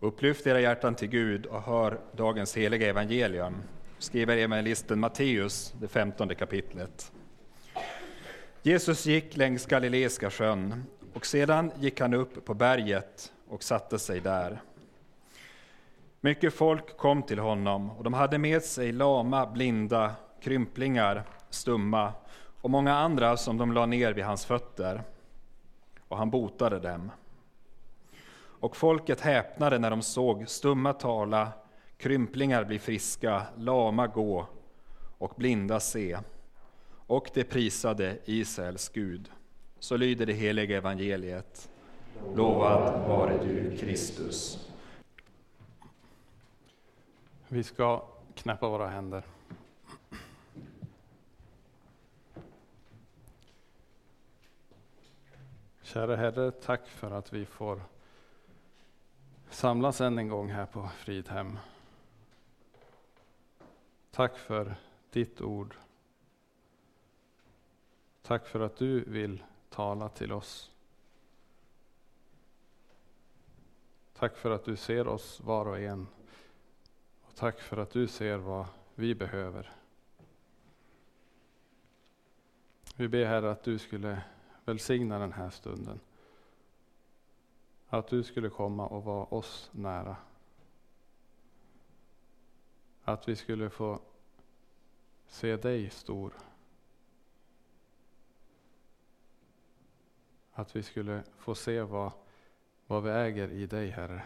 Upplyft era hjärtan till Gud och hör dagens heliga evangelium, skriver evangelisten Matteus, det femtonde kapitlet. Jesus gick längs Galileiska sjön och sedan gick han upp på berget och satte sig där. Mycket folk kom till honom och de hade med sig lama, blinda, krymplingar, stumma och många andra som de la ner vid hans fötter. Och han botade dem. Och folket häpnade när de såg stumma tala, krymplingar bli friska, lama gå och blinda se. Och de prisade Israels Gud. Så lyder det heliga evangeliet. Lovad vare du, Kristus. Vi ska knäppa våra händer. Kära Herre, tack för att vi får samlas än en gång här på Fridhem. Tack för ditt ord. Tack för att du vill tala till oss. Tack för att du ser oss var och en. Och tack för att du ser vad vi behöver. Vi ber Herre att du skulle välsigna den här stunden. Att du skulle komma och vara oss nära. Att vi skulle få se dig stor. Att vi skulle få se vad, vad vi äger i dig, Herre.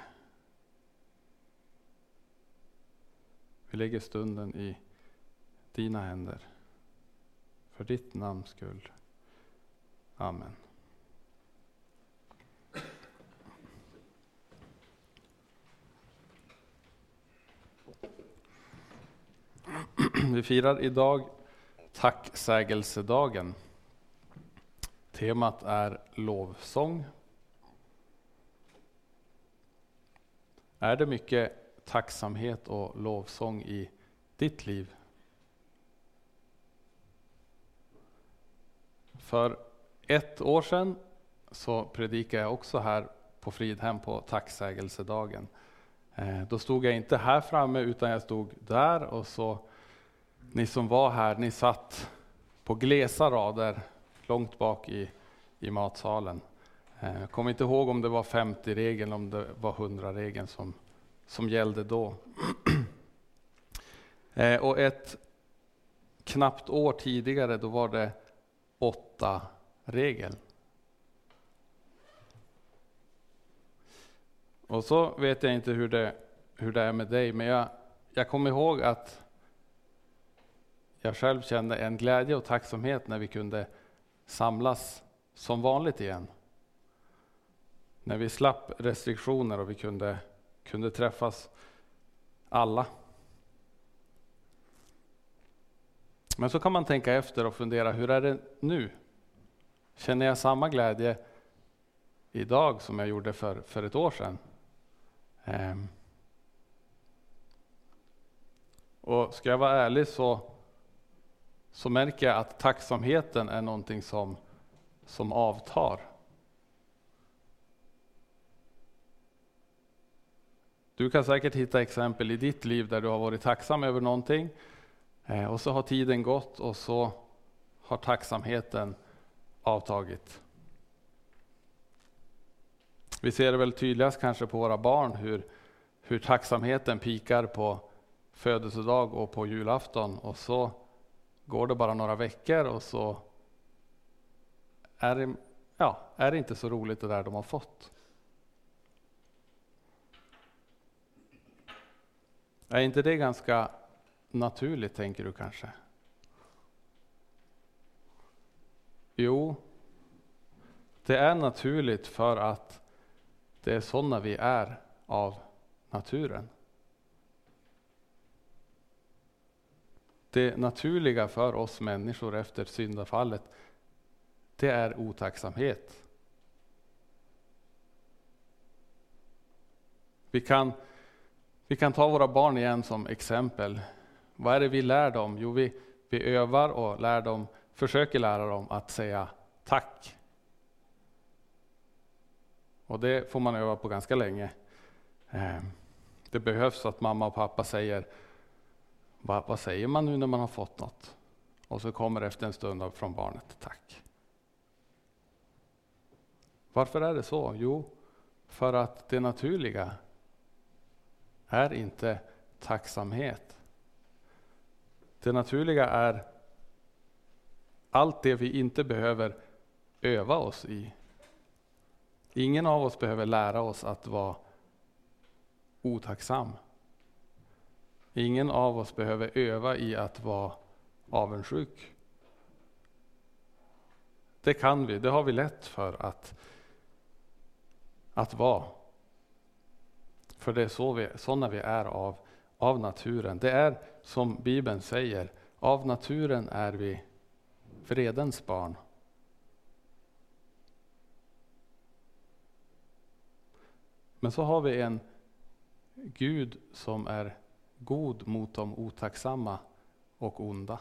Vi lägger stunden i dina händer. För ditt namns skull. Amen. Vi firar idag tacksägelsedagen. Temat är lovsång. Är det mycket tacksamhet och lovsång i ditt liv? För ett år sedan så predikade jag också här på Fridhem på tacksägelsedagen. Eh, då stod jag inte här framme utan jag stod där och så ni som var här, ni satt på glesa rader långt bak i, i matsalen. Eh, jag kommer inte ihåg om det var 50-regeln, om det var 100-regeln som, som gällde då. Eh, och ett knappt år tidigare, då var det åtta regel. Och så vet jag inte hur det, hur det är med dig, men jag, jag kommer ihåg att jag själv kände en glädje och tacksamhet när vi kunde samlas som vanligt igen. När vi slapp restriktioner och vi kunde, kunde träffas alla. Men så kan man tänka efter och fundera, hur är det nu? Känner jag samma glädje idag som jag gjorde för, för ett år sedan? Ehm. Och ska jag vara ärlig så, så märker jag att tacksamheten är någonting som, som avtar. Du kan säkert hitta exempel i ditt liv där du har varit tacksam över någonting eh, och så har tiden gått och så har tacksamheten avtagit. Vi ser det väl tydligast kanske på våra barn hur, hur tacksamheten pikar på födelsedag och på julafton och så går det bara några veckor och så är det, ja, är det inte så roligt det där de har fått. Är inte det ganska naturligt, tänker du kanske? Jo, det är naturligt för att det är sådana vi är av naturen. Det naturliga för oss människor efter syndafallet, det är otacksamhet. Vi kan, vi kan ta våra barn igen som exempel. Vad är det vi lär dem? Jo, vi, vi övar och lär dem försöker lära dem att säga tack. Och det får man öva på ganska länge. Eh, det behövs att mamma och pappa säger, vad, vad säger man nu när man har fått något? Och så kommer efter en stund från barnet, tack. Varför är det så? Jo, för att det naturliga är inte tacksamhet. Det naturliga är allt det vi inte behöver öva oss i. Ingen av oss behöver lära oss att vara otacksam. Ingen av oss behöver öva i att vara avundsjuk. Det kan vi, det har vi lätt för att, att vara. För det är så vi, sådana vi är av, av naturen. Det är som Bibeln säger, av naturen är vi fredens barn. Men så har vi en Gud som är god mot de otacksamma och onda.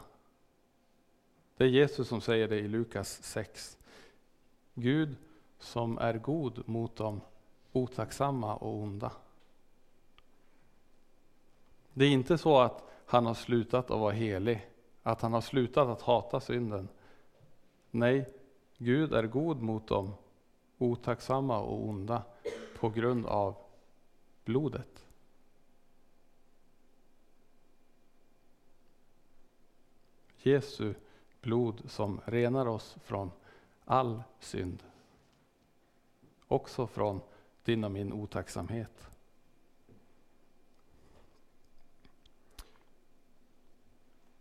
Det är Jesus som säger det i Lukas 6. Gud som är god mot de otacksamma och onda. Det är inte så att han har slutat att vara helig, att han har slutat att hata synden. Nej, Gud är god mot dem otacksamma och onda på grund av blodet. Jesu blod som renar oss från all synd. Också från din och min otacksamhet.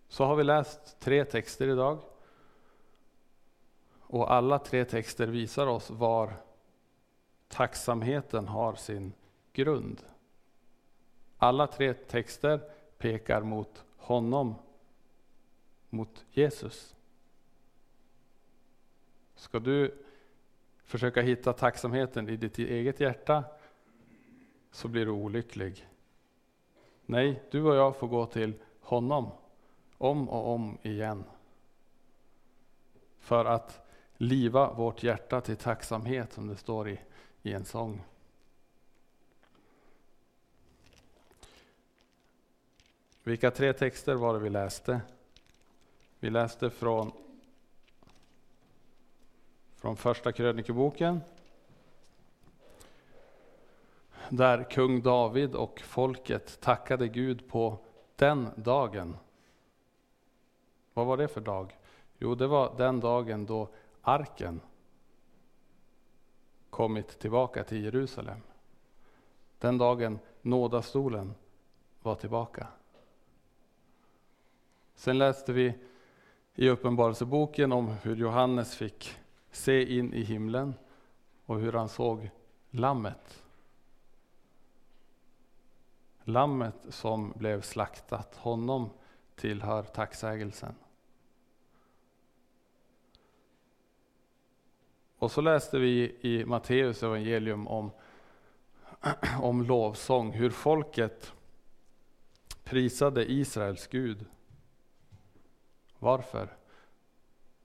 Så har vi läst tre texter idag. Och alla tre texter visar oss var tacksamheten har sin grund. Alla tre texter pekar mot honom, mot Jesus. Ska du försöka hitta tacksamheten i ditt eget hjärta så blir du olycklig. Nej, du och jag får gå till honom om och om igen. För att liva vårt hjärta till tacksamhet som det står i, i en sång. Vilka tre texter var det vi läste? Vi läste från, från första krönikeboken. Där kung David och folket tackade Gud på den dagen. Vad var det för dag? Jo, det var den dagen då arken kommit tillbaka till Jerusalem. Den dagen nådastolen var tillbaka. Sen läste vi i Uppenbarelseboken om hur Johannes fick se in i himlen och hur han såg lammet. Lammet som blev slaktat, honom tillhör tacksägelsen. Och så läste vi i Matteus evangelium om, om lovsång, hur folket prisade Israels Gud. Varför?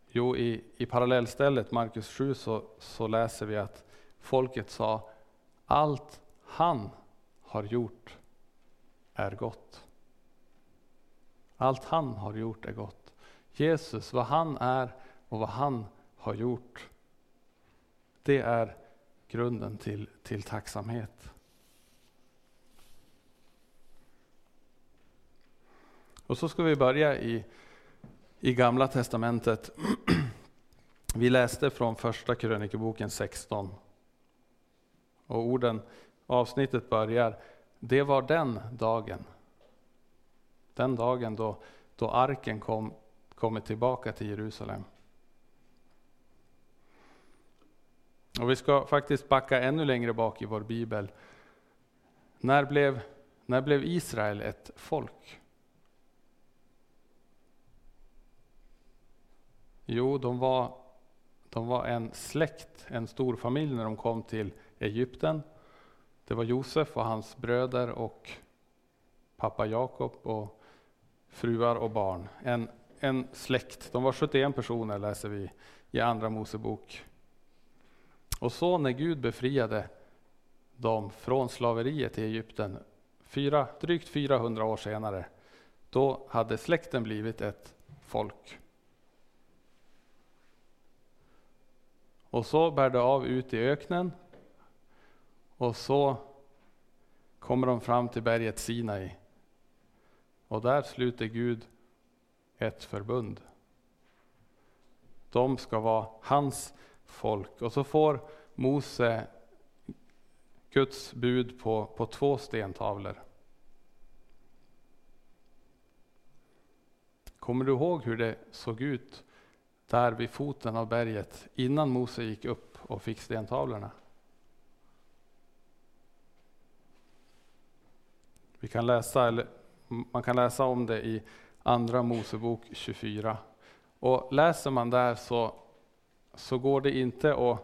Jo, i, i parallellstället, Markus 7, så, så läser vi att folket sa allt han har gjort är gott. Allt han har gjort är gott. Jesus, vad han är och vad han har gjort det är grunden till, till tacksamhet. Och så ska vi börja i, i Gamla Testamentet. Vi läste från Första krönikeboken 16. Och orden, avsnittet börjar, det var den dagen. Den dagen då, då arken kom, kommit tillbaka till Jerusalem. Och vi ska faktiskt backa ännu längre bak i vår bibel. När blev, när blev Israel ett folk? Jo, de var, de var en släkt, en stor familj när de kom till Egypten. Det var Josef och hans bröder och pappa Jakob och fruar och barn. En, en släkt. De var 71 personer läser vi i Andra Mosebok och så när Gud befriade dem från slaveriet i Egypten fyra, drygt 400 år senare. Då hade släkten blivit ett folk. Och så bär det av ut i öknen. Och så kommer de fram till berget Sinai. Och där sluter Gud ett förbund. De ska vara hans folk. Och så får Mose Guds bud på, på två stentavlor. Kommer du ihåg hur det såg ut där vid foten av berget innan Mose gick upp och fick stentavlorna? Vi kan läsa, eller man kan läsa om det i Andra Mosebok 24. Och läser man där så, så går det inte att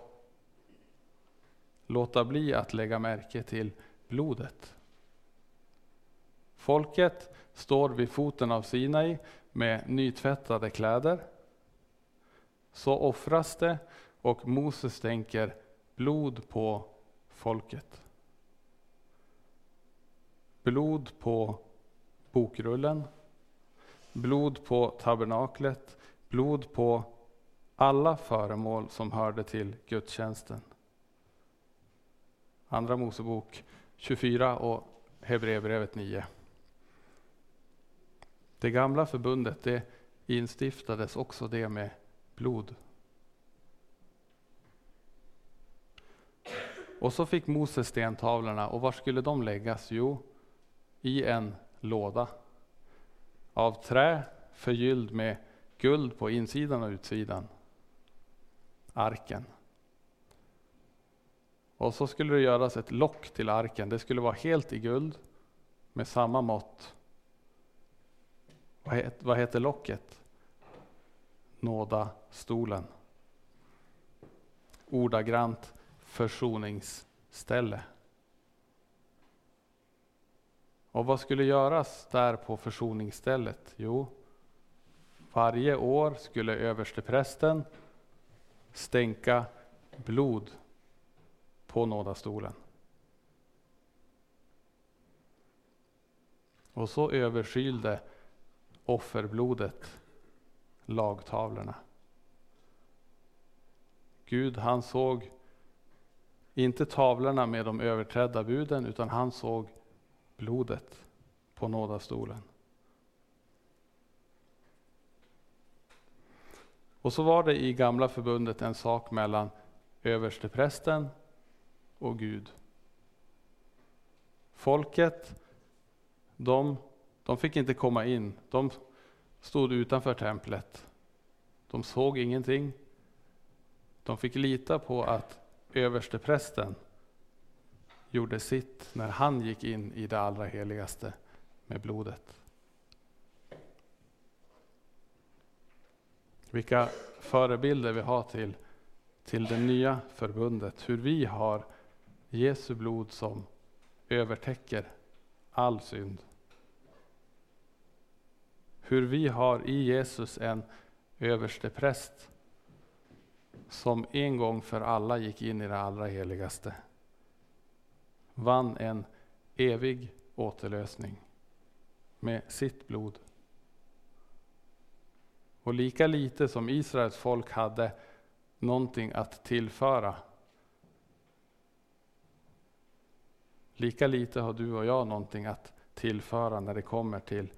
låta bli att lägga märke till blodet. Folket står vid foten av Sinai med nytvättade kläder. Så offras det och Moses tänker blod på folket. Blod på bokrullen, blod på tabernaklet, blod på alla föremål som hörde till gudstjänsten. Andra Mosebok 24 och Hebreerbrevet 9. Det gamla förbundet det instiftades också det med blod. Och så fick Moses stentavlorna och var skulle de läggas? Jo, i en låda av trä förgylld med guld på insidan och utsidan. Arken. Och så skulle det göras ett lock till arken. Det skulle vara helt i guld med samma mått. Vad heter locket? Nåda stolen. Ordagrant försoningsställe. Och vad skulle göras där på försoningsstället? Jo, varje år skulle översteprästen stänka blod på nådastolen. Och så överskylde offerblodet lagtavlorna. Gud han såg inte tavlorna med de överträdda buden utan han såg blodet på nådastolen. Och så var det i gamla förbundet en sak mellan översteprästen och Gud. Folket, de, de fick inte komma in. De stod utanför templet. De såg ingenting. De fick lita på att översteprästen gjorde sitt när han gick in i det allra heligaste med blodet. Vilka förebilder vi har till, till det nya förbundet. Hur vi har Jesu blod som övertäcker all synd. Hur vi har i Jesus en överste präst som en gång för alla gick in i det allra heligaste. Vann en evig återlösning med sitt blod. Och lika lite som Israels folk hade någonting att tillföra Lika lite har du och jag någonting att tillföra när det kommer till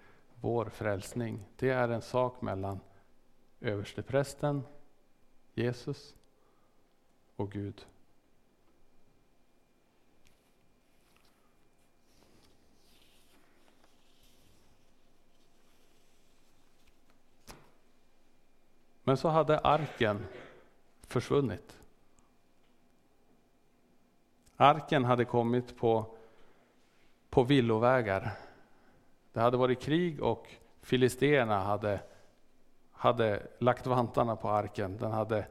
vår frälsning. Det är en sak mellan översteprästen, Jesus och Gud. Men så hade arken försvunnit. Arken hade kommit på, på villovägar. Det hade varit krig och filisterna hade, hade lagt vantarna på arken. Den hade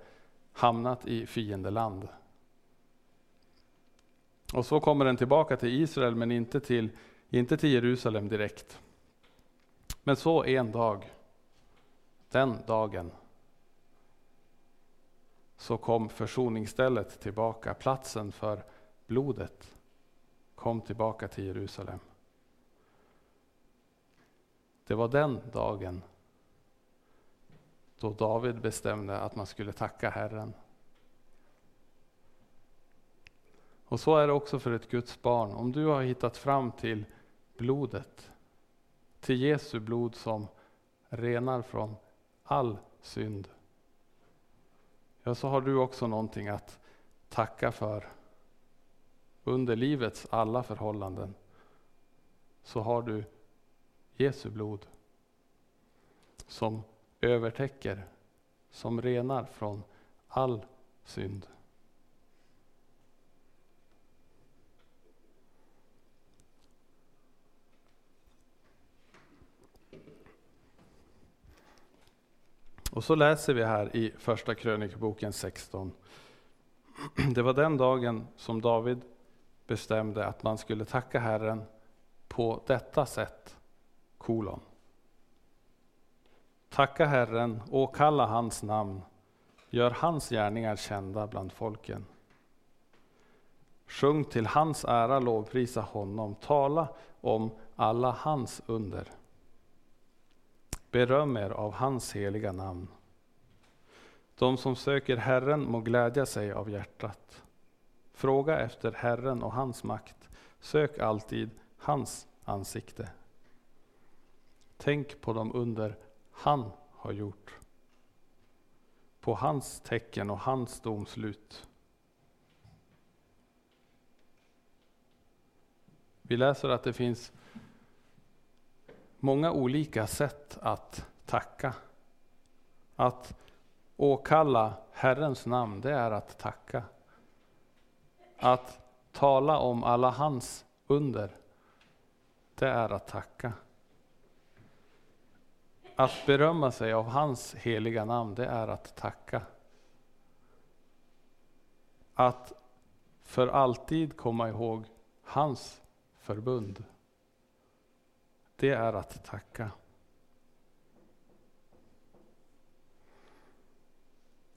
hamnat i fiendeland. Och så kommer den tillbaka till Israel men inte till, inte till Jerusalem direkt. Men så en dag, den dagen, så kom försoningsstället tillbaka, platsen för blodet kom tillbaka till Jerusalem. Det var den dagen då David bestämde att man skulle tacka Herren. Och så är det också för ett Guds barn. Om du har hittat fram till blodet, till Jesu blod som renar från all synd, ja, så har du också någonting att tacka för. Under livets alla förhållanden så har du Jesu blod som övertäcker, som renar från all synd. Och så läser vi här i Första krönikboken 16. Det var den dagen som David bestämde att man skulle tacka Herren på detta sätt. Kolon. Tacka Herren, åkalla hans namn, gör hans gärningar kända bland folken. Sjung till hans ära, lovprisa honom, tala om alla hans under. Beröm er av hans heliga namn. De som söker Herren må glädja sig av hjärtat. Fråga efter Herren och hans makt. Sök alltid hans ansikte. Tänk på de under han har gjort. På hans tecken och hans domslut. Vi läser att det finns många olika sätt att tacka. Att åkalla Herrens namn, det är att tacka. Att tala om alla hans under, det är att tacka. Att berömma sig av hans heliga namn, det är att tacka. Att för alltid komma ihåg hans förbund. Det är att tacka.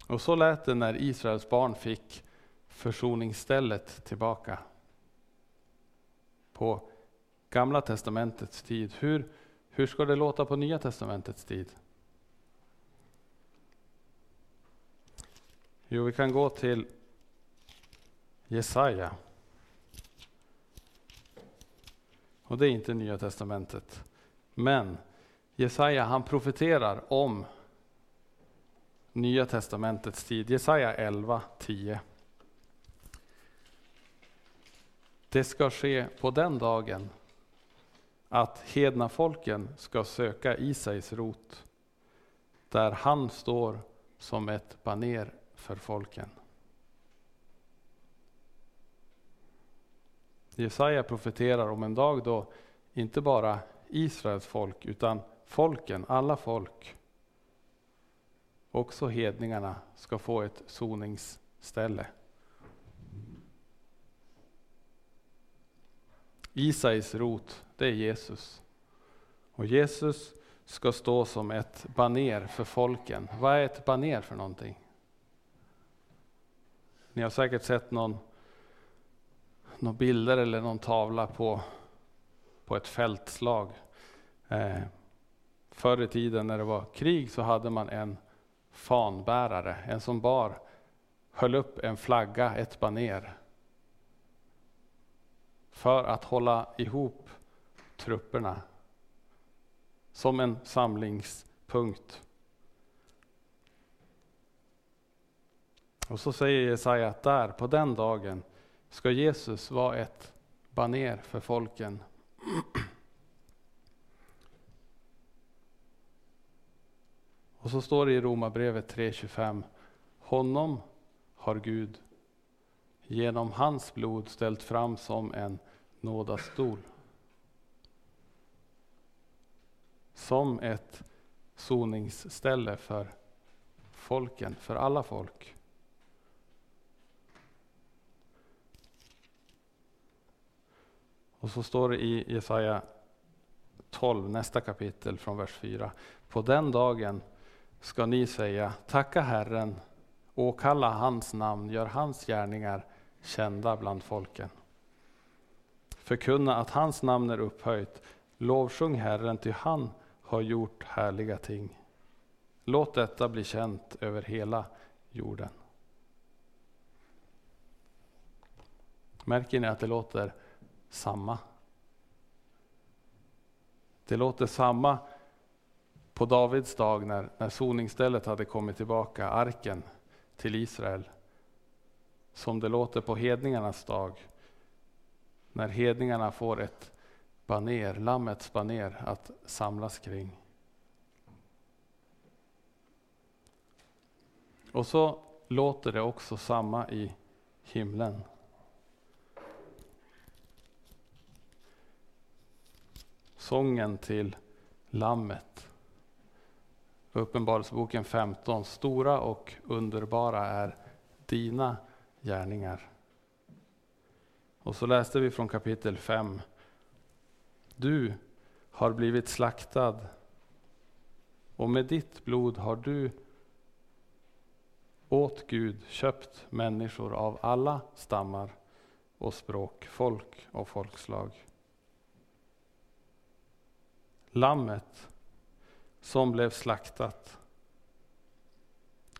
Och så lät det när Israels barn fick försoningsstället tillbaka. På Gamla testamentets tid. Hur, hur ska det låta på Nya testamentets tid? Jo, vi kan gå till Jesaja. Och det är inte Nya Testamentet. Men Jesaja han profeterar om Nya Testamentets tid. Jesaja 11, 10. Det ska ske på den dagen att hedna folken ska söka Isais rot, där han står som ett baner för folken. Jesaja profeterar om en dag då inte bara Israels folk utan folken, alla folk, också hedningarna ska få ett soningsställe. Isais rot, det är Jesus. Och Jesus ska stå som ett baner för folken. Vad är ett baner för någonting? Ni har säkert sett någon någon bilder eller någon tavla på, på ett fältslag. Eh, förr i tiden när det var krig så hade man en fanbärare, en som bar, höll upp en flagga, ett baner. För att hålla ihop trupperna. Som en samlingspunkt. Och så säger Jesaja att där, på den dagen, ska Jesus vara ett baner för folken. Och så står det i Romarbrevet 3.25. Honom har Gud genom hans blod ställt fram som en nådastol. Som ett soningsställe för folken, för alla folk. Och så står det i Jesaja 12, nästa kapitel från vers 4. På den dagen ska ni säga, tacka Herren, åkalla hans namn, gör hans gärningar kända bland folken. Förkunna att hans namn är upphöjt. Lovsjung Herren, ty han har gjort härliga ting. Låt detta bli känt över hela jorden. Märker ni att det låter samma? Det låter samma på Davids dag när, när soningsstället hade kommit tillbaka, arken till Israel. Som det låter på hedningarnas dag. När hedningarna får ett baner, lammets baner att samlas kring. Och så låter det också samma i himlen. Sången till Lammet. Uppenbarelseboken 15. Stora och underbara är dina gärningar. Och så läste vi från kapitel 5. Du har blivit slaktad och med ditt blod har du åt Gud köpt människor av alla stammar och språk, folk och folkslag. Lammet som blev slaktat.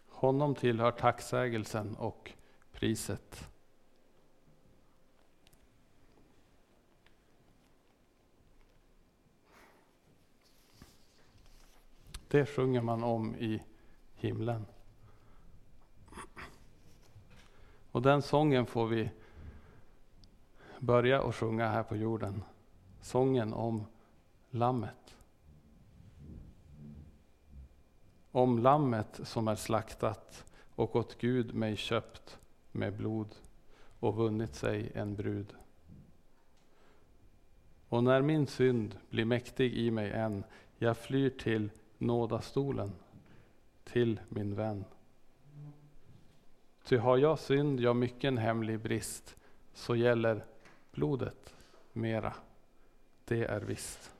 Honom tillhör tacksägelsen och priset. Det sjunger man om i himlen. Och den sången får vi börja att sjunga här på jorden. Sången om Lammet. Om Lammet som är slaktat och åt Gud mig köpt med blod och vunnit sig en brud. Och när min synd blir mäktig i mig än, jag flyr till nådastolen, till min vän. Ty har jag synd, jag mycken hemlig brist, så gäller blodet mera, det är visst.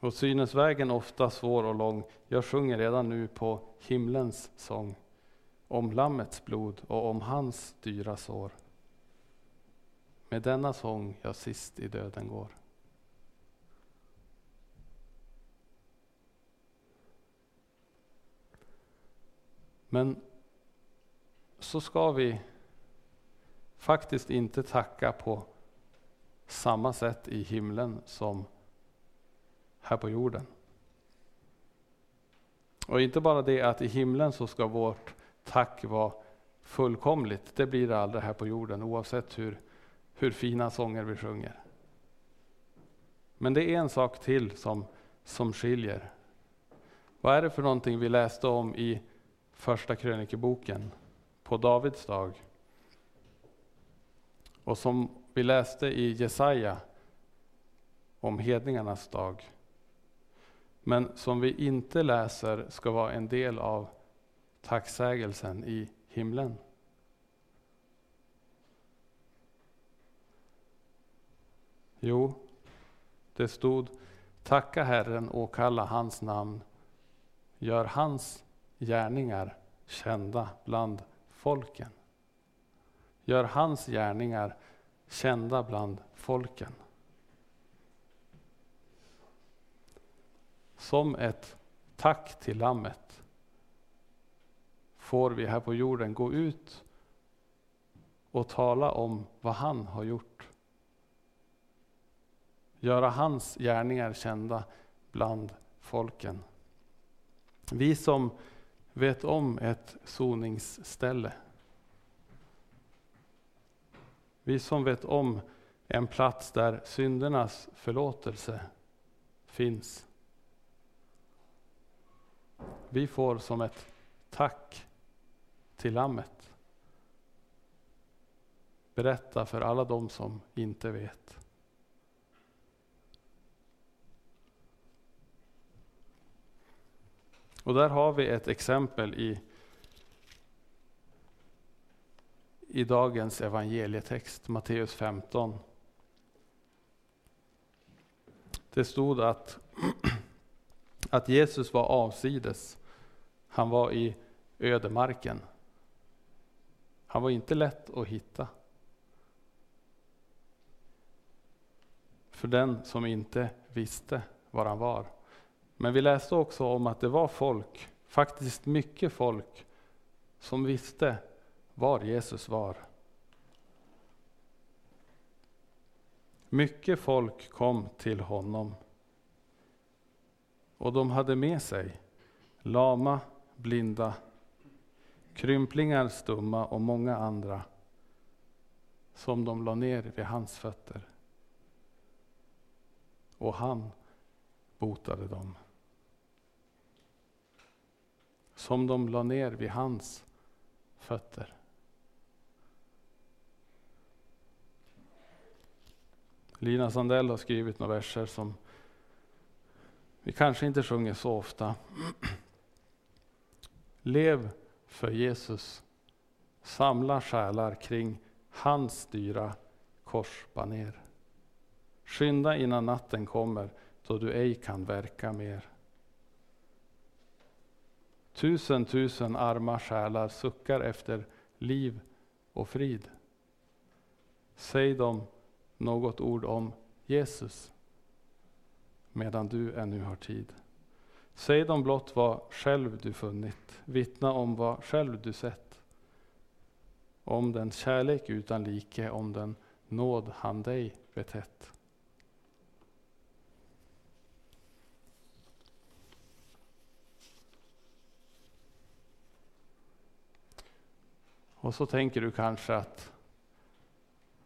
Och synes vägen ofta svår och lång, jag sjunger redan nu på himlens sång, om Lammets blod och om hans dyra sår. Med denna sång jag sist i döden går. Men så ska vi faktiskt inte tacka på samma sätt i himlen som här på jorden. Och inte bara det att i himlen så ska vårt tack vara fullkomligt. Det blir det aldrig här på jorden oavsett hur, hur fina sånger vi sjunger. Men det är en sak till som, som skiljer. Vad är det för någonting vi läste om i första krönikeboken på Davids dag? Och som vi läste i Jesaja om hedningarnas dag men som vi inte läser ska vara en del av tacksägelsen i himlen. Jo, det stod Tacka Herren och kalla hans namn. Gör hans gärningar kända bland folken. Gör hans gärningar kända bland folken. Som ett tack till Lammet får vi här på jorden gå ut och tala om vad han har gjort. Göra hans gärningar kända bland folken. Vi som vet om ett soningsställe. Vi som vet om en plats där syndernas förlåtelse finns. Vi får som ett tack till Lammet berätta för alla de som inte vet. Och där har vi ett exempel i, i dagens evangelietext, Matteus 15. Det stod att att Jesus var avsides. Han var i ödemarken. Han var inte lätt att hitta. för den som inte visste var han var. Men vi läste också om att det var folk, faktiskt mycket folk, som visste var Jesus var. Mycket folk kom till honom. Och de hade med sig lama, blinda, krymplingar, stumma och många andra som de la ner vid hans fötter. Och han botade dem. Som de la ner vid hans fötter. Lina Sandell har skrivit några verser som vi kanske inte sjunger så ofta. Lev för Jesus. Samla själar kring hans dyra korsbaner. Skynda innan natten kommer då du ej kan verka mer. Tusen, tusen arma själar suckar efter liv och frid. Säg dem något ord om Jesus medan du ännu har tid. Säg dem blott vad själv du funnit, vittna om vad själv du sett. Om den kärlek utan like, om den nåd han dig betett. Och så tänker du kanske att,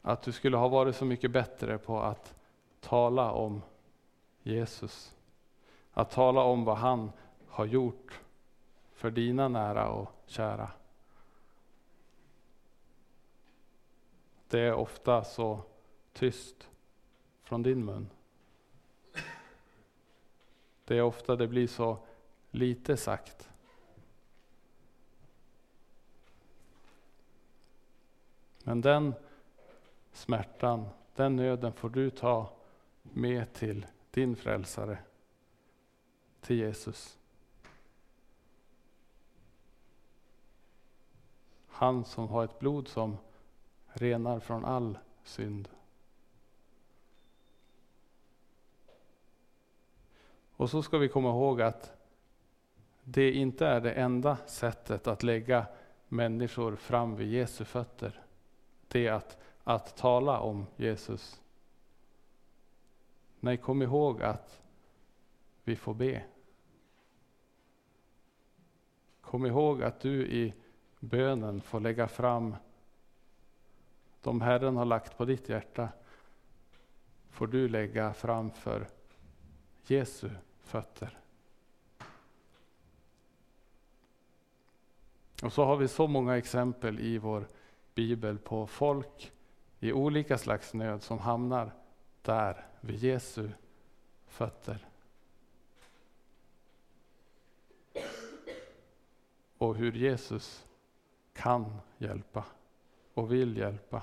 att du skulle ha varit så mycket bättre på att tala om Jesus. Att tala om vad han har gjort för dina nära och kära. Det är ofta så tyst från din mun. Det är ofta det blir så lite sagt. Men den smärtan, den nöden får du ta med till din frälsare, till Jesus. Han som har ett blod som renar från all synd. Och så ska vi komma ihåg att det inte är det enda sättet att lägga människor fram vid Jesu fötter det att, att tala om Jesus. Nej, kom ihåg att vi får be. Kom ihåg att du i bönen får lägga fram de Herren har lagt på ditt hjärta. Får du lägga framför Jesu fötter. Och så har vi så många exempel i vår bibel på folk i olika slags nöd som hamnar där vid Jesu fötter. Och hur Jesus kan hjälpa och vill hjälpa.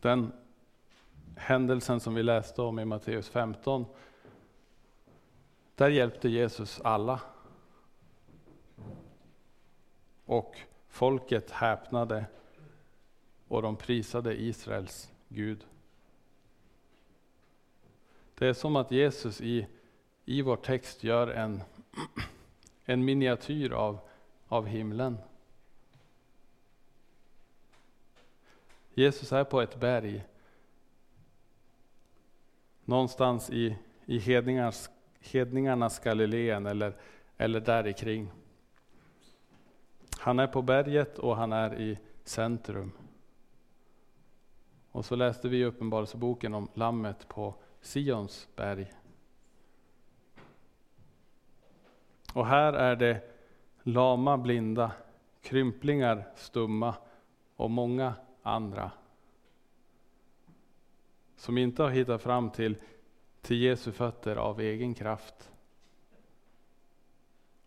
Den händelsen som vi läste om i Matteus 15. Där hjälpte Jesus alla. Och folket häpnade och de prisade Israels Gud. Det är som att Jesus i, i vår text gör en, en miniatyr av, av himlen. Jesus är på ett berg någonstans i, i hedningarnas, hedningarnas Galileen eller, eller där kring. Han är på berget och han är i centrum. Och så läste vi i Uppenbarelseboken om lammet på Sions berg. Och här är det lama, blinda, krymplingar, stumma och många andra som inte har hittat fram till, till Jesu fötter av egen kraft.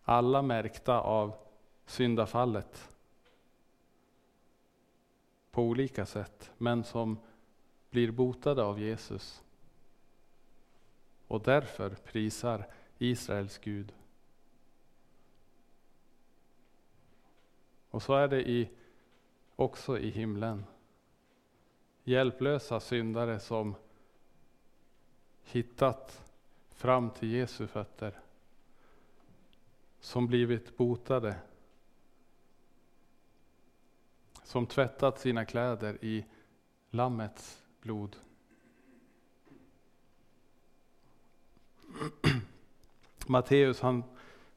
Alla märkta av syndafallet på olika sätt, men som blir botade av Jesus. Och därför prisar Israels Gud. Och så är det i, också i himlen. Hjälplösa syndare som hittat fram till Jesu fötter. Som blivit botade. Som tvättat sina kläder i Lammets blod. Matteus han,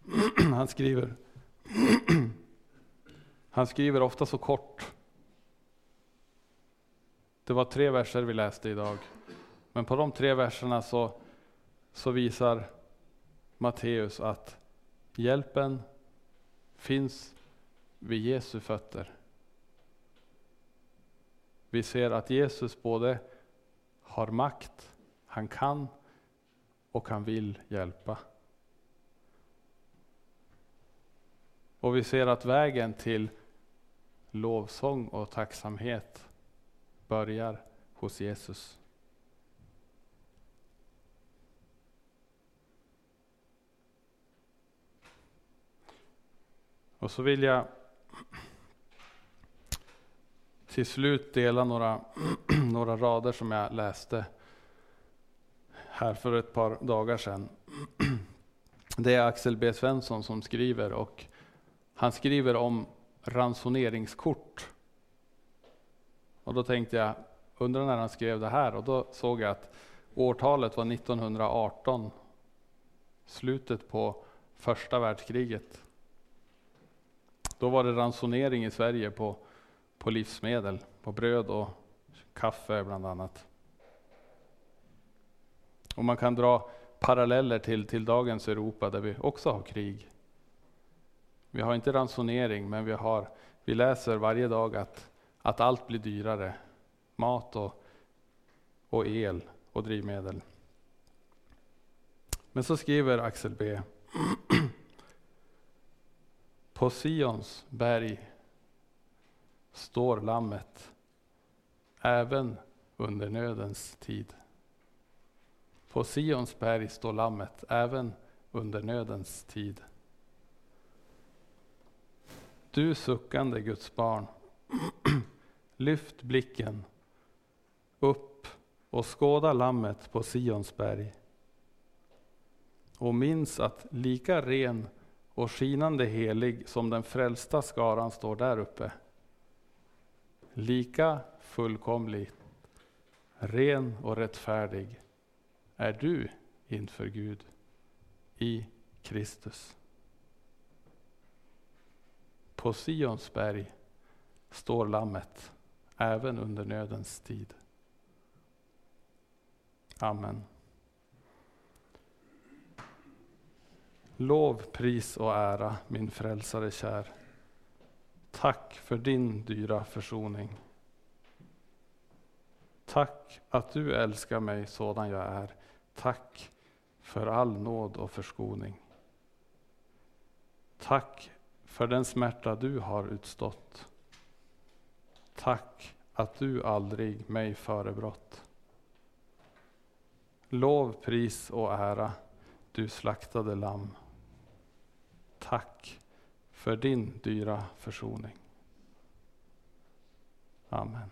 han skriver han skriver ofta så kort. Det var tre verser vi läste idag. Men på de tre verserna så, så visar Matteus att hjälpen finns vid Jesu fötter. Vi ser att Jesus både har makt, han kan och han vill hjälpa. Och vi ser att vägen till lovsång och tacksamhet börjar hos Jesus. Och så vill jag till slut dela några, några rader som jag läste här för ett par dagar sedan. Det är Axel B Svensson som skriver och han skriver om ransoneringskort. Och då tänkte jag, undrar när han skrev det här? Och då såg jag att årtalet var 1918. Slutet på första världskriget. Då var det ransonering i Sverige på, på livsmedel, på bröd och kaffe bland annat. Och man kan dra paralleller till, till dagens Europa där vi också har krig. Vi har inte ransonering, men vi, har, vi läser varje dag att, att allt blir dyrare. Mat och, och el och drivmedel. Men så skriver Axel B. På Sions berg står lammet även under nödens tid. På Sions berg står lammet även under nödens tid. Du suckande Guds barn, lyft blicken upp och skåda lammet på Sions berg. Och minns att lika ren och skinande helig som den frälsta skaran står där uppe. Lika fullkomlig, ren och rättfärdig är du inför Gud i Kristus. På Sions berg står Lammet även under nödens tid. Amen. Lov, pris och ära, min frälsare kär. Tack för din dyra försoning. Tack att du älskar mig sådan jag är. Tack för all nåd och förskoning. Tack för den smärta du har utstått. Tack att du aldrig mig förebrott. Lov, pris och ära, du slaktade lamm. Tack för din dyra försoning. Amen.